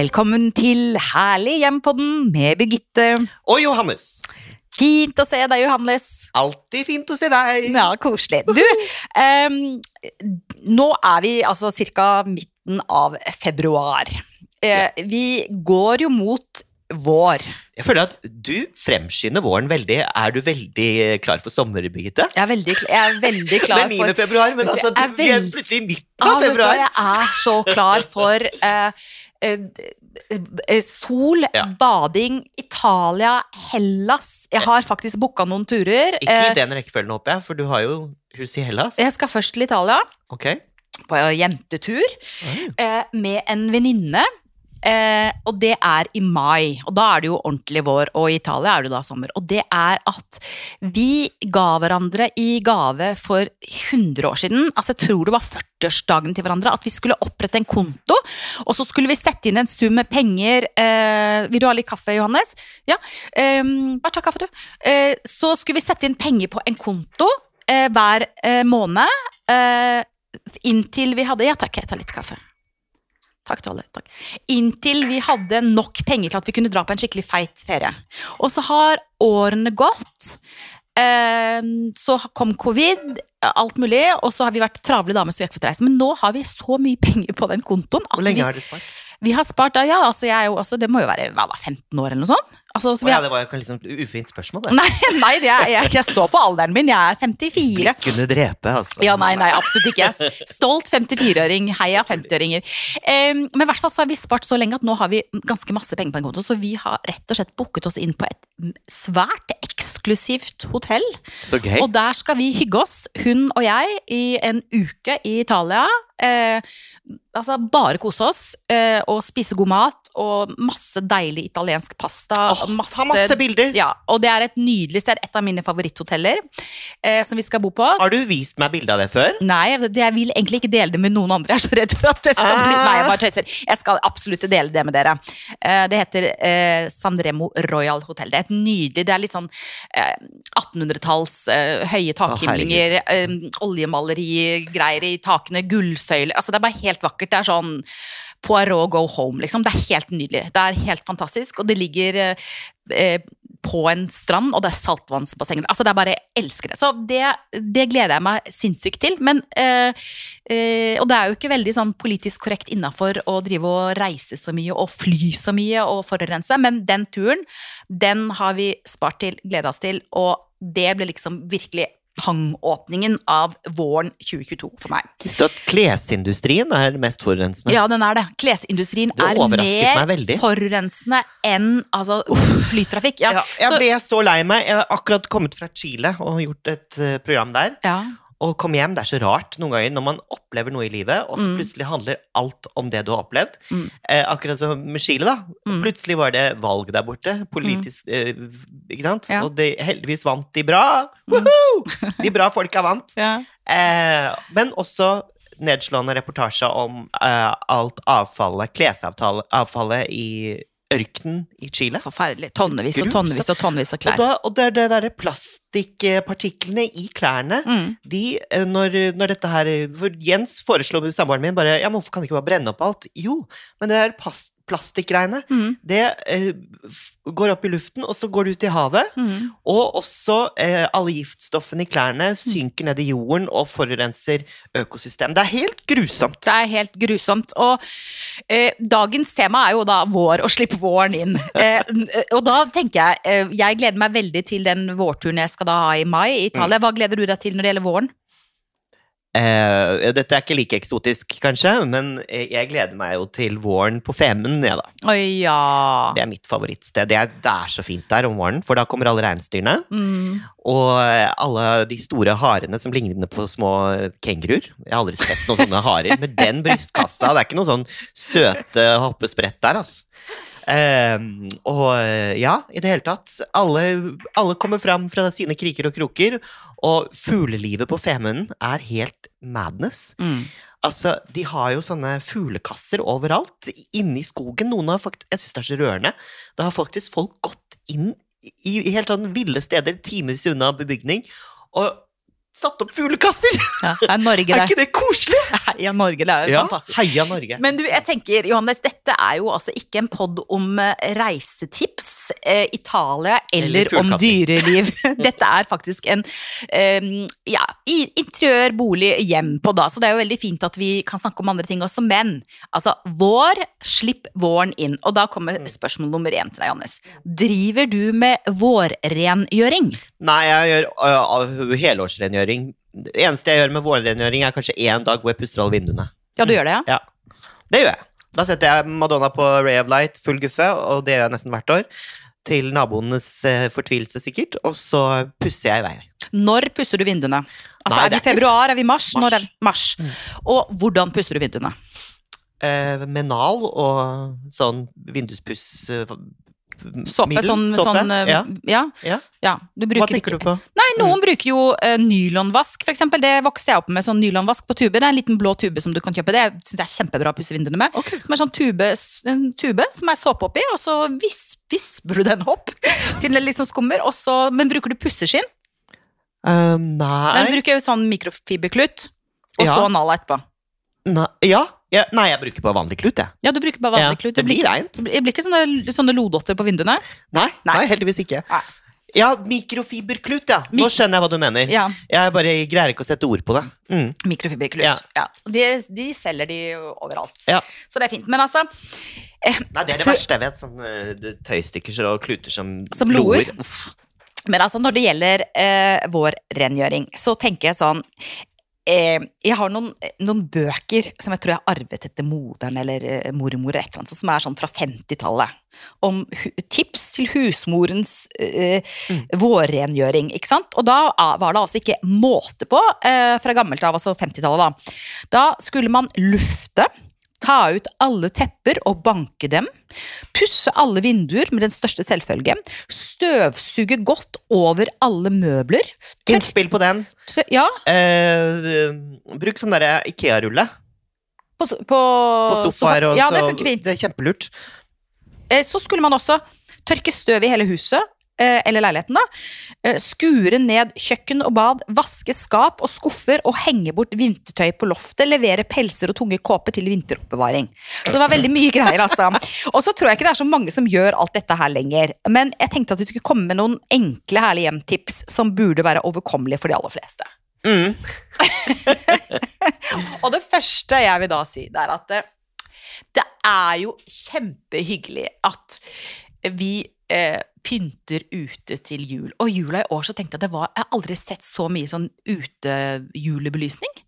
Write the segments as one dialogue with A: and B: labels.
A: Velkommen til Herlig hjem-podden med Birgitte.
B: Og Johannes.
A: Fint å se deg, Johannes.
B: Alltid fint å se deg.
A: Ja, koselig. Du, um, nå er vi altså ca. midten av februar. Uh, vi går jo mot vår.
B: Jeg føler at du fremskynder våren veldig. Er du veldig klar for sommer, Birgitte?
A: Jeg er veldig, jeg er veldig
B: Det er 9. februar, men
A: du,
B: altså, du, vi er plutselig i midten
A: Ja,
B: av
A: vet du
B: februar.
A: jeg er så klar for eh, sol,
B: Ja.
A: bading, Italia, Hellas. Jeg har faktisk booka noen turer.
B: Ikke
A: Eh,
B: i den rekkefølgen, håper jeg, for du har jo hus i Hellas.
A: jeg skal først til Italia
B: Okay.
A: på jentetur eh, med en venninne. Eh, og det er i mai, og da er det jo ordentlig vår, og i Italia er det da sommer. Og det er at vi ga hverandre i gave for 100 år siden, altså jeg tror det var 40-årsdagen til hverandre, at vi skulle opprette en konto, og så skulle vi sette inn en sum med penger. Eh, vil du ha litt kaffe, Johannes? Ja. Eh, bare ta kaffe, du. Eh, så skulle vi sette inn penger på en konto eh, hver eh, måned. Inntil vi hadde Ja takk, jeg tar litt kaffe. Takk, Tolle. Takk. Inntil vi hadde nok penger til at vi kunne dra på en skikkelig feit ferie. Og så har årene gått. Eh, så kom covid, alt mulig, og så har vi vært travle damer som vi har fått reise. Men nå har vi så mye penger på den kontoen
B: Hvor lenge har dere spart?
A: vi har spart ja, altså jeg er jo også, Det må jo være hva da, 15 år eller noe sånt? Altså, så vi
B: ja, det var jo ikke sånn ufint spørsmål, det.
A: nei, nei det er, jeg, jeg står for alderen min. Jeg er 54.
B: Kunne drepe, altså.
A: Ja, nei, nei, absolutt ikke. Stolt 54-åring. Heia 50-åringer. Um, men i hvert fall så har vi spart så lenge at nå har vi ganske masse penger på en konto, så vi har rett og slett booket oss inn på et svært eksklusivt hotell.
B: Så gøy.
A: Og der skal vi hygge oss, hun og jeg, i en uke i Italia. Eh, altså bare kose oss eh, og spise god mat og masse deilig italiensk pasta.
B: Åh,
A: masse,
B: ta masse bilder.
A: Ja, og det er et nydelig sted, et av mine favoritthoteller eh, som vi skal bo på.
B: Har du vist meg bilde av det før?
A: Nei, det, jeg vil egentlig ikke dele det med noen andre. Jeg er så redd for at det skal bli. Nei, jeg bare tøyser. Jeg skal absolutt dele det med dere. Eh, det heter eh, Sanremo Royal Hotel. Det er et nydelig Det er litt sånn eh, 1800-talls eh, høye takhimlinger, eh, oljemalerigreier i takene, gullsøyler Altså, det er bare helt vakkert. Det er sånn Poirot go home, liksom. Det er helt nydelig. Det er helt fantastisk, og det ligger eh, eh, på en strand, og det er saltvannsbasseng. Altså, det er bare, jeg elsker det. Så det, det gleder jeg meg sinnssykt til. Men, eh, eh, og det er jo ikke veldig sånn politisk korrekt innafor å drive og reise så mye og fly så mye og forurense, men den turen, den har vi spart til, gleda oss til, og det ble liksom virkelig pangåpningen av våren 2022 for meg.
B: Visste du at klesindustrien er mest forurensende?
A: Ja, den er det. Klesindustrien
B: Det
A: er mer forurensende enn altså, flytrafikk. Ja,
B: Ja, jeg ble så lei meg. Jeg har akkurat kommet fra Chile og gjort et eh, program der.
A: ja.
B: Og komme hjem. Det er så rart noen ganger når man opplever noe i livet, og så
A: Mm.
B: plutselig handler alt om det du har opplevd.
A: Mm.
B: Eh, akkurat som med Chile, da.
A: Mm.
B: Plutselig var det valg der borte. Politisk eh, Ikke sant?
A: Ja.
B: Og det, heldigvis vant de bra.
A: Mm.
B: Woohoo! De bra folka vant.
A: Ja.
B: Eh, men også nedslående reportasje om eh, alt avfallet, klesavfallet i ørkenen i Chile.
A: Forferdelig. Tonnevis og tonnevis og tonnevis av
B: Og,
A: klær.
B: da, og det er det derre plastikkpartiklene i klærne
A: Mm.
B: de, eh, når, når dette her For Jens foreslo samboeren min bare Ja, men hvorfor kan de ikke bare brenne opp alt? Jo, men det er pas- plastikkgreiene,
A: Mm.
B: det eh, går opp i luften, og så går det ut i havet.
A: Mm.
B: Og også eh, alle giftstoffene i klærne synker ned i jorden og forurenser økosystemet. Det er helt grusomt.
A: Det er helt grusomt. Og eh, dagens tema er jo da vår, å slippe våren inn. Eh, og da tenker jeg eh, Jeg gleder meg veldig til den vårturen jeg skal da ha i mai i Italia. Hva gleder du deg til når det gjelder våren?
B: Eh, dette er ikke like eksotisk, kanskje, men eh, jeg gleder meg jo til våren på Femund, ja.
A: Oi, ja.
B: Det er mitt favorittsted. Det er, det er så fint der om våren, for da kommer alle reinsdyrene.
A: Mm.
B: Og alle de store harene som ligner på små kenguruer. Jeg har aldri sett noen sånne harer med den brystkassa. Det er ikke noe sånn søte hoppesprett der, altså. Ehm, og ja, i det hele tatt. Alle, alle kommer fram fra sine kriker og kroker, og fuglelivet på Femunden er helt madness.
A: Mm.
B: Altså, De har jo sånne fuglekasser overalt. Inne i skogen. Noen har faktisk, Jeg syns det er så rørende. Da har faktisk folk gått inn i i helt sånn ville steder, timevis unna bebygning, og satt opp fuglekasser!
A: Ja, det er Norge,
B: Er ikke det koselig?
A: Heia Norge, det er
B: Ja,
A: fantastisk.
B: heia Norge.
A: Men du, jeg tenker, Johannes, dette er jo altså ikke en pod om eh, reisetips, eh, Italia eller,
B: Eller
A: om dyreliv. Dette er faktisk en eh, ja, interiør, bolig, hjem på da, så det er jo veldig fint at vi kan snakke om andre ting også, men altså, vår, slipp våren inn. Og da kommer
B: Mm.
A: spørsmål nummer én til deg, Johannes. Driver du med vårrengjøring?
B: Nei, jeg gjør uh, helårsrengjøring. Det eneste jeg gjør med vårrengjøring, er kanskje én dag hvor jeg pusser alle vinduene.
A: Ja, du gjør det, ja?
B: Ja, det gjør jeg. Da setter jeg Madonna på Ray of Light, full guffe, og det gjør jeg nesten hvert år. Til naboenes eh, fortvilelse, sikkert. Og så pusser jeg i vei.
A: Når pusser du vinduene? Altså,
B: Nei,
A: er vi i februar, er vi i mars?
B: Mars.
A: Når er mars? Og hvordan pusser du vinduene?
B: Eh, med nal og sånn vinduspuss...
A: Såpe? Sånn, sånn eh,
B: ja.
A: ja.
B: Ja.
A: ja. Du
B: Hva tenker
A: ikke
B: du på?
A: Nei, noen bruker jo uh, nylonvask, eksempel. Det vokste jeg opp med, sånn nylonvask på tube. Det er en liten blå tube som du kan kjøpe. Det synes jeg er kjempebra å pusse vinduene med.
B: Okay.
A: Som er sånn tube, en tube som er såpe oppi, og så vis, visper du den opp til den liksom skummer. Og så, men bruker du pusseskinn?
B: Um, nei.
A: Men bruker sånn mikrofiberklut, og
B: Ja.
A: så nala etterpå.
B: nei. Ja. Ja. Nei, jeg bruker bare vanlig klut, jeg.
A: Ja, du bruker bare vanlig
B: Ja,
A: klut.
B: det blir reint.
A: Det blir ikke sånne, sånne lodotter på vinduene.
B: Nei,
A: Nei.
B: nei. heldigvis ikke.
A: Nei.
B: Ja, mikrofiberklut, ja. Nå skjønner jeg hva du mener.
A: Ja,
B: Jeg bare greier ikke å sette ord på det. Mm.
A: mikrofiberklut.
B: Ja.
A: Ja. De, de selger de overalt.
B: Ja.
A: Så det er fint. Men altså eh,
B: Nei, det er det
A: For-
B: verste jeg vet. Sånne eh, tøystykker og kluter som,
A: Som loer. Men altså, når det gjelder eh, vår rengjøring, så tenker jeg sånn eh, Jeg har noen, noen bøker som jeg tror jeg har arvet etter moderen eller eh, mormor, eller et eller annet, som er sånn fra 50-tallet. Om tips til husmorens eh, vårrengjøring, ikke sant? Og da var det altså ikke måte på, eh, fra gammelt av, altså 50-tallet, da. Da skulle man lufte. Ta ut alle tepper og banke dem. Pusse alle vinduer med den største selvfølge. Støvsuge godt over alle møbler. Tørk,
B: Innspill på den.
A: ja,
B: Eh, bruk sånn derre Ikea-rulle
A: på, på,
B: på sofaer. og
A: Ja, det funker fint.
B: Det er kjempelurt.
A: Eh, Så skulle man også tørke støv i hele huset, eller leiligheten, da. Eh, Skure ned kjøkken og bad, vaske skap og skuffer og henge bort vintertøy på loftet. Levere pelser og tunge kåper til vinteroppbevaring. Så det var veldig mye greier, altså. Og så tror jeg ikke det er så mange som gjør alt dette her lenger. Men jeg tenkte at vi skulle komme med noen enkle, herlige hjemtips som burde være overkommelige for de aller fleste.
B: Mm.
A: Og det første jeg vil da si, det er at det, det er jo kjempehyggelig at vi eh, pynter ute til jul. Og jula i år så tenkte jeg at det var Jeg har aldri sett så mye sånn utejulebelysning.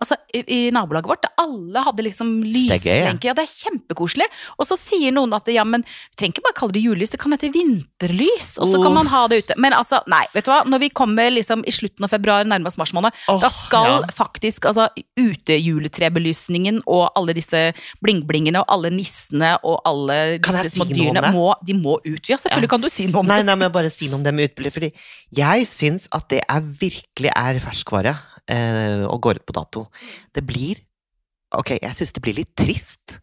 A: Altså, i, I nabolaget vårt, alle hadde liksom
B: er ja.
A: det er kjempekoselig. Og så sier noen at ja, men vi trenger ikke bare kalle det julelys, det kan hete vinterlys, og så
B: Oh.
A: kan man ha det ute. Men altså, nei, vet du hva, når vi kommer liksom i slutten av februar, Nærmest oss mars måned,
B: oh,
A: da skal
B: ja.
A: faktisk altså, utejuletrebelysningen og alle disse bling-blingene og alle nissene og alle disse små
B: si
A: dyrene må, de må ut. Ja, selvfølgelig
B: Ja.
A: kan du si noe om
B: Nei,
A: det.
B: nei, nei, men bare si noe om det med uteblir, fordi jeg syns at det er virkelig er ferskvare og går ut på dato. Det blir Ok, jeg syns det blir litt trist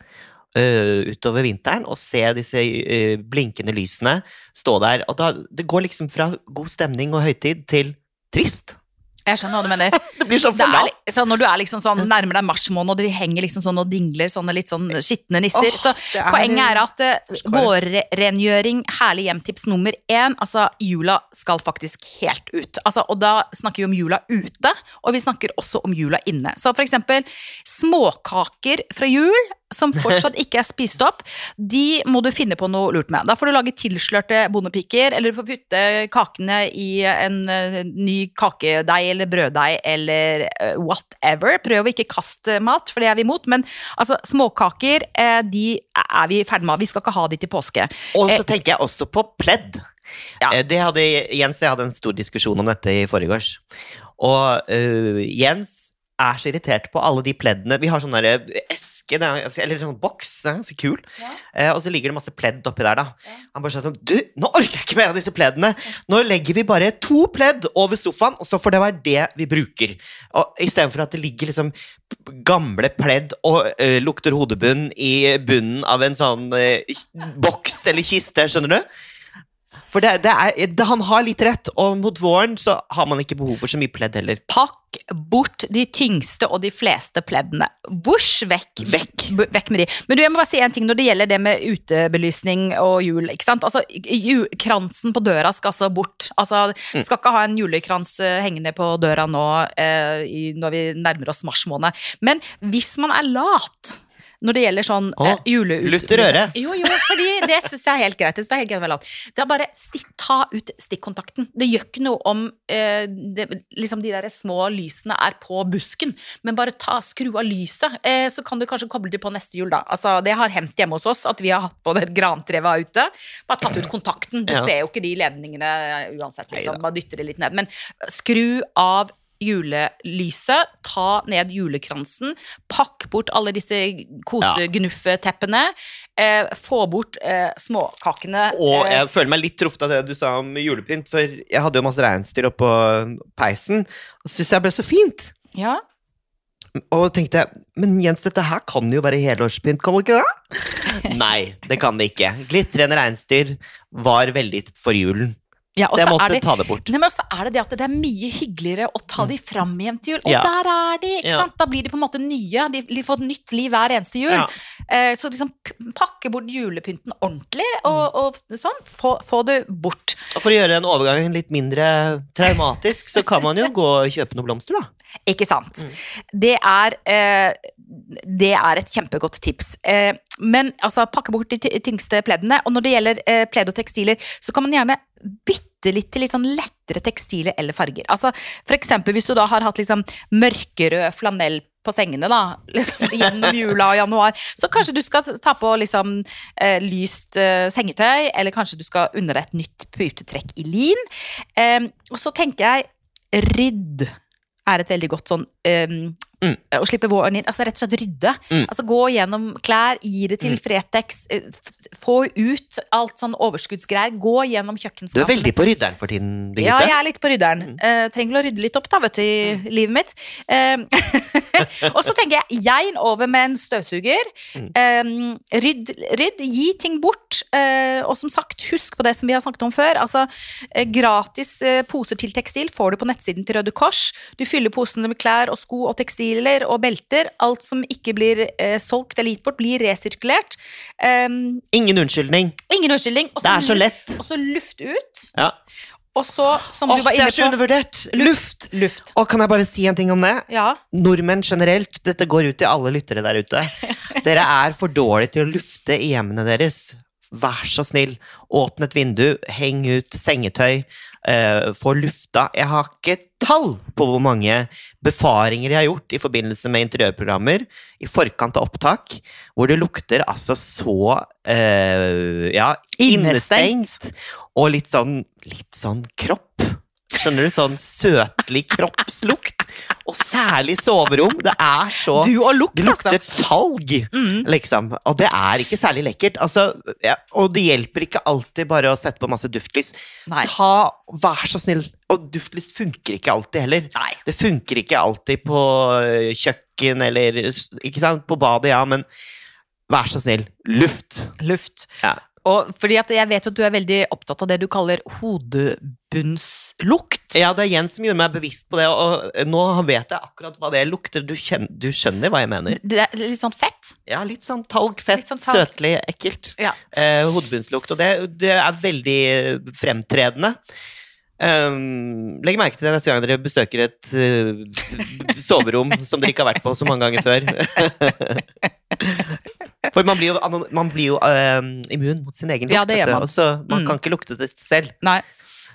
B: Uh, utover vinteren å se disse uh, blinkende lysene stå der. Og da, det går liksom fra god stemning og høytid til trist.
A: Jeg skjønner hva du mener.
B: Det blir så forlatt.
A: er, så når du liksom sånn nærmer deg mars måned, og de henger liksom sånn og dingler sånne litt sånn skitne nisser,
B: Oh,
A: så
B: er...
A: Poenget er at uh, vårrengjøring, herlig hjemtips nummer én, altså jula skal faktisk helt ut. Altså, og da snakker vi om jula ute, og vi snakker også om jula inne. Så for eksempel småkaker fra jul som fortsatt ikke er spist opp, de må du finne på noe lurt med. Da får du lage tilslørte bondepiker, eller du får putte kakene i en eh, ny kakedeig eller brøddeig eller eh, whatever. Prøv å ikke kaste mat, for det er vi imot. Men altså, småkaker, eh, de er vi ferdig med. Vi skal ikke ha de til påske.
B: Og så tenker jeg også på pledd.
A: Ja.
B: Det hadde, Jens og jeg hadde en stor diskusjon om dette i forgårs. Og uh, Jens er så irritert på alle de pleddene Vi har sånn der eske, er, eller sånn boks, det er ganske kul. Eh, og så ligger det masse pledd oppi der, da.
A: Ja.
B: Han bare sånn Du, nå orker jeg ikke mer av disse pleddene! Nå legger vi bare to pledd over sofaen, og så får det være det vi bruker. Og Istedenfor at det ligger liksom gamle pledd og uh, lukter hodebunn i bunnen av en sånn uh, boks eller kiste, skjønner du? For det, det er, det, han har litt rett, og mot våren så har man ikke behov for så mye pledd heller.
A: Pakk bort de tyngste og de fleste pleddene. Vosj, vekk.
B: Vekk.
A: Vekk med de. Men du, jeg må bare si en ting når det gjelder det med utebelysning og jul. ikke sant? Altså, Kransen på døra skal altså bort. Altså,
B: Mm.
A: Skal ikke ha en julekrans eh, hengende på døra nå eh, når vi nærmer oss mars måned. Men hvis man er lat når det gjelder sånn
B: Å,
A: eh, juleut-
B: lutter øre.
A: Jo, jo, fordi det syns jeg er helt greit. Det er helt lat. Det er bare sti- ta ut stikkontakten. Det gjør ikke noe om eh, det, liksom de der små lysene er på busken, men bare ta, skru av lyset, eh, så kan du kanskje koble det på neste jul, da. Altså, det har hendt hjemme hos oss at vi har hatt på det grantreet ute. Bare tatt ut kontakten. Du
B: Ja.
A: ser jo ikke de ledningene eh, uansett, liksom. Bare dytter det litt ned. Men skru av julelyset, ta ned julekransen, pakk bort alle disse kosegnuffe-teppene, eh, få bort eh, småkakene.
B: Og
A: eh,
B: jeg føler meg litt truffet av det du sa om julepynt, for jeg hadde jo masse reinsdyr oppå peisen, og syns jeg ble så fint.
A: ja.
B: Og tenkte jeg, men Jens, dette her kan jo være helårspynt, kan det ikke det? Nei, det kan det ikke. Glitrende reinsdyr var veldig for julen,
A: ja,
B: så jeg måtte
A: det
B: ta det bort.
A: Nei, men også er det det at det er mye hyggeligere å ta de fram igjen til jul. Og
B: Ja.
A: der er de! ikke
B: Ja.
A: sant? Da blir de på en måte nye. De, får et nytt liv hver eneste jul. Eh, så liksom pakke bort julepynten ordentlig, og, og sånn. Få, få det bort.
B: Og for å gjøre den overgangen litt mindre traumatisk, så kan man jo gå og kjøpe noen blomster, da.
A: Ikke sant?
B: Mm.
A: Det, er, eh, det er et kjempegodt tips. Eh, men altså, pakke bort de tyngste pleddene. Og når det gjelder eh, pledd og tekstiler, så kan man gjerne bytte litt til litt sånn lettere tekstiler eller farger. Altså, for eksempel hvis du da har hatt liksom mørkerød flanell på sengene da, liksom, gjennom jula og januar, så kanskje du skal ta på liksom eh, lyst eh, sengetøy, eller kanskje du skal unne deg et nytt putetrekk i lin. Og så tenker jeg rydd er et veldig godt sånn um,
B: Mm.
A: Og slippe våren inn. Altså rett og slett rydde.
B: Mm.
A: Altså Gå gjennom klær, gi det til
B: Mm.
A: Fretex. eh, Få ut alt sånn overskuddsgreier. Gå gjennom
B: Du er veldig på rydderen for tiden, Birgitte.
A: Ja, jeg er litt på rydderen.
B: Mm.
A: Uh, trenger å rydde litt opp da, vet du, i livet mitt. Uh, og så tenker jeg, jein over med en støvsuger.
B: Mm.
A: Eh, rydd, rydd, gi ting bort. Eh, og som sagt, husk på det som vi har snakket om før. Altså, eh, gratis eh, poser til tekstil får du på nettsiden til Røde Kors. Du fyller posene med klær og sko og tekstiler og belter. Alt som ikke blir eh, solgt eller gitt bort, blir resirkulert. Um,
B: Ingen unnskyldning.
A: ingen unnskyldning. Også,
B: Det er så lett.
A: Og så luft ut.
B: Ja.
A: Og så, som
B: oh,
A: du var
B: det er så undervurdert! Luft!
A: Luft.
B: Og kan jeg bare si en ting om det?
A: Ja.
B: Nordmenn generelt, dette går ut til alle lyttere der ute. Dere er for dårlige til å lufte i hjemmene deres. Vær så snill, åpne et vindu, heng ut sengetøy, eh, få lufta. Jeg har ikke tall på hvor mange befaringer jeg har gjort i forbindelse med interiørprogrammer i forkant av opptak, hvor det lukter altså så eh, ja,
A: Innestengt.
B: innestengt. Og litt sånn, litt sånn kropp. Skjønner du? Sånn søtlig kroppslukt. Og særlig soverom. Det er så
A: Du og lukt,
B: Det lukter
A: altså.
B: talg,
A: Mm.
B: liksom. Og det er ikke særlig lekkert. Altså, ja, og det hjelper ikke alltid bare å sette på masse duftlys.
A: Nei.
B: Ta, Vær så snill. Og duftlys funker ikke alltid heller.
A: Nei.
B: Det funker ikke alltid på kjøkken eller Ikke sant? På badet, ja, men vær så snill. Luft.
A: Luft.
B: Ja.
A: Og fordi at jeg vet at du er veldig opptatt av det du kaller hodebunnslukt.
B: Ja, det er Jens som gjorde meg bevisst på det, og nå vet jeg akkurat hva det lukter. Du, kjenner, du skjønner hva jeg mener?
A: Det er litt sånn fett.
B: Ja, litt sånn talg, fett,
A: Litt sånn talg.
B: søtlig, ekkelt.
A: Ja.
B: Eh, hodebunnslukt, og det, det er veldig fremtredende. Um, legg merke til det neste gang dere besøker et uh, soverom som dere ikke har vært på så mange ganger før. For man blir jo, man blir jo uh, immun mot sin egen lukt,
A: Ja, man.
B: så man
A: Mm.
B: kan ikke lukte det selv.
A: Nei.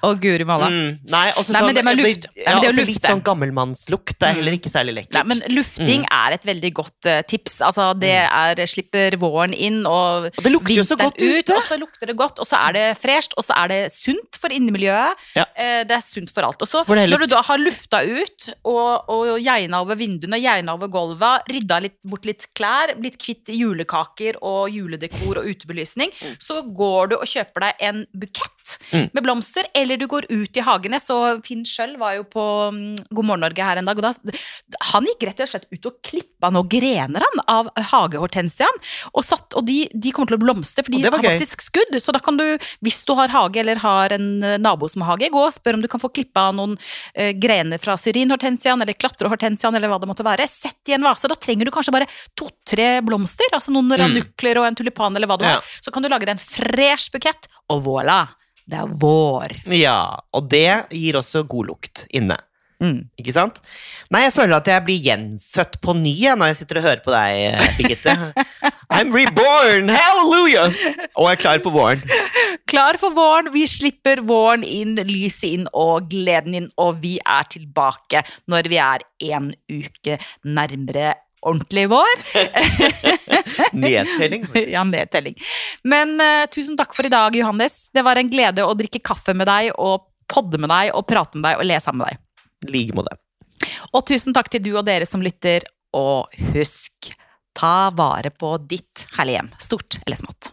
A: Å, guri malla.
B: Mm, nei, også
A: Nei, men
B: sånn,
A: det med luft-
B: Ja,
A: men det
B: også litt sånn gammelmannslukt er
A: Mm.
B: heller ikke særlig lekkert.
A: Nei, men lufting er et veldig godt uh, tips. Altså, det er slipper våren inn og
B: og det lukter jo så godt ute!
A: Og så lukter det godt, og så er det fresht, og så er det sunt for innemiljøet.
B: Ja.
A: Uh, Det er sunt for alt. Og så
B: det er
A: når du da har lufta ut, og, og geina over vinduene, geina over gulvet, rydda litt, bort litt klær, blitt kvitt julekaker og juledekor og utebelysning,
B: Mm.
A: så går du og kjøper deg en bukett
B: Mm.
A: med blomster, eller eller du går ut i hagene. Så Finn Schjøll var jo på mm, God morgen Norge her en dag, og da Han gikk rett og slett ut og klippa noen grener han, av hagehortensiaen. Og, satt, og de, de kommer til å blomstre, for de
B: var
A: har faktisk skudd. Så da kan du, hvis du har hage eller har en eh, nabo som har hage, gå og spør om du kan få klippa noen uh, grener fra syrinhortensiaen eller klatrehortensiaen eller hva det måtte være. Sett i en vase. Da trenger du kanskje bare to-tre blomster, altså noen ranukler og en tulipan eller hva du
B: Mm. Ja.
A: har. Så kan du lage deg en fresh bukett, og voilà! Det er vår.
B: Ja, og det gir også god lukt inne.
A: Mm.
B: Ikke sant? Nei, jeg føler at jeg blir gjenfødt på ny når jeg sitter og hører på deg, eh, Birgitte. I'm reborn! Hallelujah! Og jeg er klar for våren.
A: Klar for våren, vi slipper våren inn, lyset inn og gleden inn, og vi er tilbake når vi er en uke nærmere ordentlig vår.
B: Nedtelling.
A: ja, nedtelling. Men uh, tusen takk for i dag, Johannes. Det var en glede å drikke kaffe med deg og podde med deg og prate med deg og le sammen med deg.
B: Like måte.
A: Og tusen takk til du og dere som lytter, og husk, ta vare på ditt herlige hjem, stort eller smått.